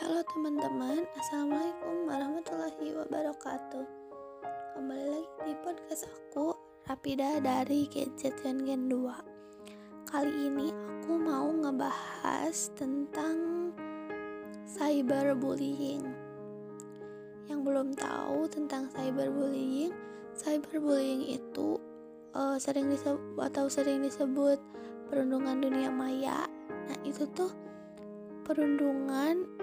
Halo teman-teman, Assalamualaikum warahmatullahi wabarakatuh. Kembali lagi di podcast aku, Rapida dari Gadget Gen Gen 2 Kali ini aku mau ngebahas tentang cyberbullying. Yang belum tahu tentang cyberbullying Cyberbullying itu uh, sering disebut atau sering disebut perundungan dunia maya. Nah itu tuh perundungan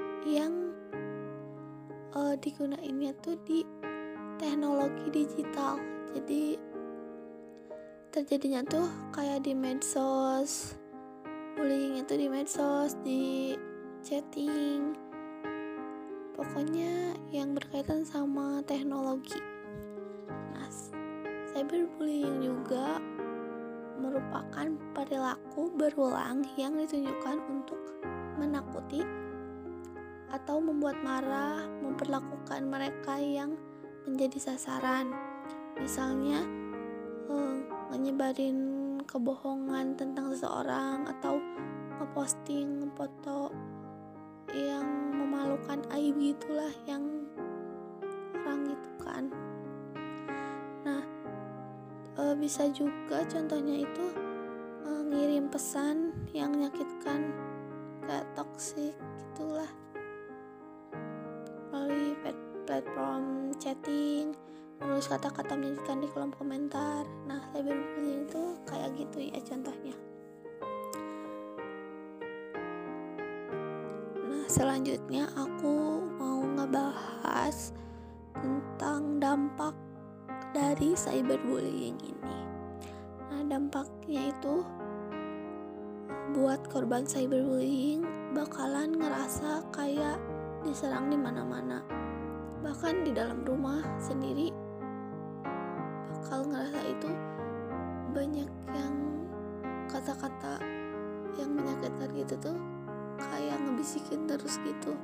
digunainnya tuh di teknologi digital. Jadi terjadinya tuh kayak di medsos bullying itu di medsos di chatting. Pokoknya yang berkaitan sama teknologi. Nah cyberbullying juga merupakan perilaku berulang yang ditunjukkan untuk menakuti atau membuat marah, memperlakukan mereka yang menjadi sasaran. Misalnya, eh, menyebarin kebohongan tentang seseorang atau ngeposting foto yang memalukan aib gitulah yang orang itu kan. Nah, eh, bisa juga contohnya itu eh, ngirim pesan yang menyakitkan kayak toksik gitulah platform chatting menulis kata-kata menyakitkan di kolom komentar. Nah cyberbullying itu kayak gitu ya contohnya. Nah selanjutnya aku mau ngebahas tentang dampak dari cyberbullying ini. Nah dampaknya itu buat korban cyberbullying bakalan ngerasa kayak diserang di mana-mana. Bahkan di dalam rumah sendiri bakal ngerasa itu banyak yang kata-kata yang menyakitkan gitu tuh kayak ngebisikin terus gitu.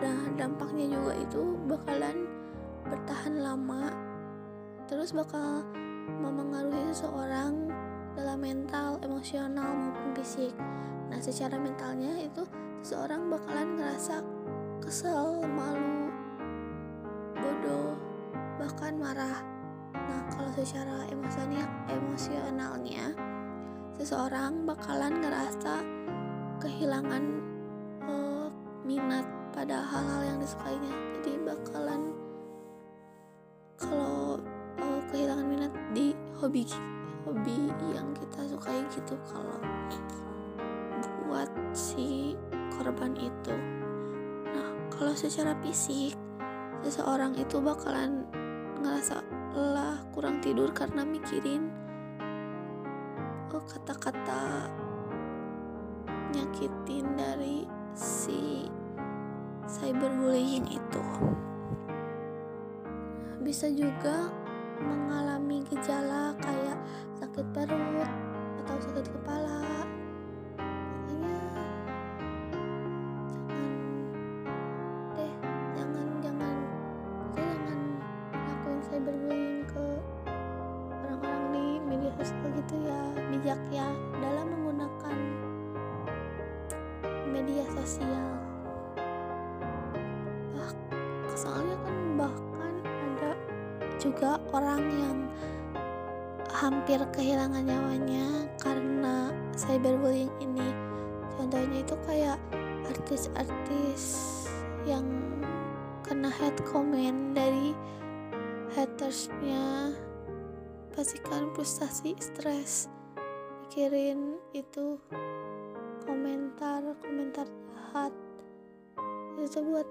Nah dampaknya juga itu bakalan bertahan lama terus bakal memengaruhi seseorang dalam mental, emosional maupun fisik. Nah, secara mentalnya itu seseorang bakalan ngerasa kesel, malu, bodoh, bahkan marah. Nah, kalau secara emosionalnya, emosionalnya seseorang bakalan ngerasa kehilangan uh, minat pada hal-hal yang disukainya. Jadi bakalan kalau uh, kehilangan minat di hobi hobi yang kita sukai gitu kalau buat si korban itu kalau secara fisik seseorang itu bakalan ngerasa lelah kurang tidur karena mikirin oh kata-kata nyakitin dari si cyberbullying itu. Bisa juga mengalami gejala kayak sakit perut atau sakit kepala cyberbullying ke orang-orang di media sosial gitu ya bijak ya dalam menggunakan media sosial. Bah soalnya kan bahkan ada juga orang yang hampir kehilangan nyawanya karena cyberbullying ini. Contohnya itu kayak artis-artis yang kena hate comment dari hatersnya pastikan frustasi stres. Mikirin itu komentar komentar jahat. Itu buat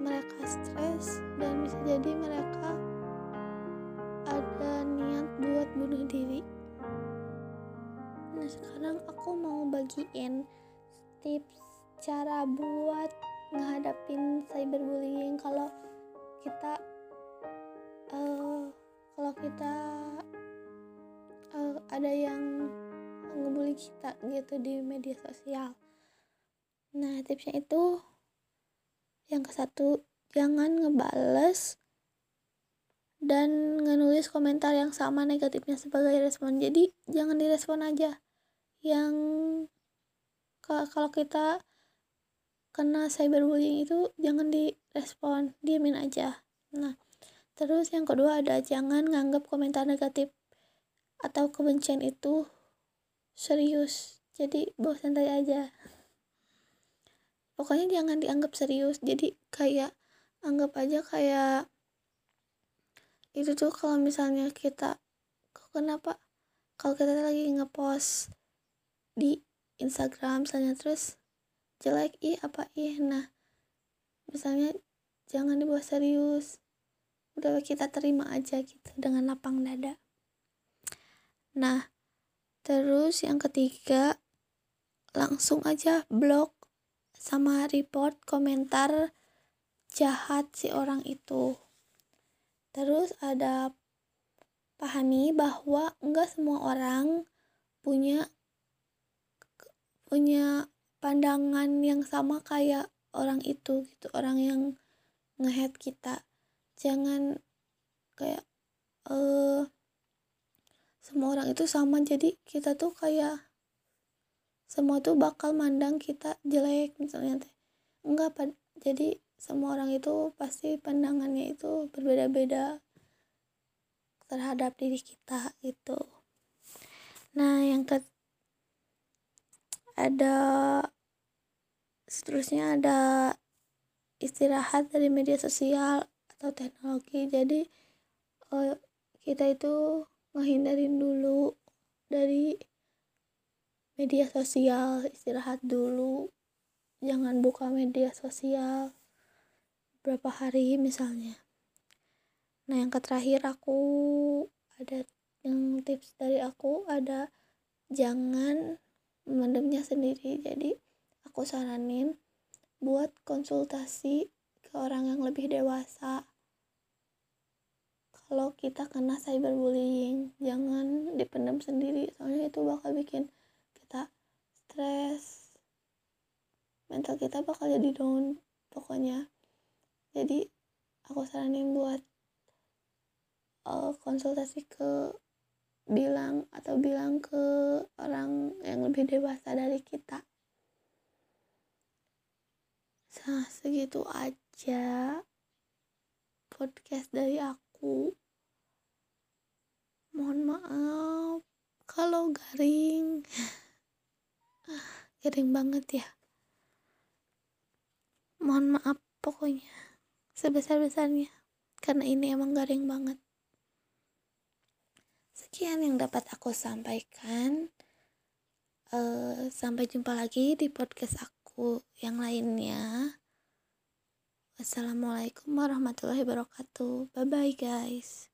mereka stres dan bisa jadi mereka ada niat buat bunuh diri. Nah sekarang aku mau bagiin tips cara buat ngehadapin cyberbullying. Kalau kita kita uh, ada yang ngebully kita gitu di media sosial. Nah tipsnya itu yang ke satu jangan ngebales dan ngenulis komentar yang sama negatifnya sebagai respon. Jadi jangan direspon aja. Yang kalau kita kena cyberbullying itu jangan direspon. Diamin aja. Nah terus yang kedua ada jangan nganggap komentar negatif atau kebencian itu serius. Jadi bawa santai aja. Pokoknya jangan dianggap serius. Jadi kayak anggap aja kayak itu tuh kalau misalnya kita kok kenapa? Kalau kita lagi ngepost di Instagram misalnya terus jelek ih apa ih nah misalnya jangan dibawa serius udah kita terima aja gitu dengan lapang dada. Nah terus yang ketiga langsung aja blok sama report komentar jahat si orang itu. Terus ada pahami bahwa enggak semua orang punya punya pandangan yang sama kayak orang itu gitu orang yang ngehead kita jangan kayak uh, semua orang itu sama. Jadi kita tuh kayak semua tuh bakal mandang kita jelek misalnya enggak pad jadi semua orang itu pasti pandangannya itu berbeda-beda terhadap diri kita itu nah yang ke ada seterusnya ada istirahat dari media sosial atau teknologi. Jadi uh, kita itu menghindarin dulu dari media sosial istirahat dulu. Jangan buka media sosial berapa hari misalnya. Nah yang terakhir aku ada yang tips dari aku ada jangan memendamnya sendiri. Jadi aku saranin buat konsultasi ke orang yang lebih dewasa kalau kita kena cyberbullying jangan dipendam sendiri. Soalnya itu bakal bikin kita stres. Mental kita bakal jadi down pokoknya. Jadi aku saranin buat uh, konsultasi ke bilang atau bilang ke orang yang lebih dewasa dari kita. Nah segitu aja podcast dari aku mohon maaf kalau garing. Garing banget ya. Mohon maaf pokoknya sebesar-besarnya karena ini emang garing banget. Sekian yang dapat aku sampaikan. Uh, sampai jumpa lagi di podcast aku yang lainnya. Wassalamualaikum warahmatullahi wabarakatuh. Bye bye guys.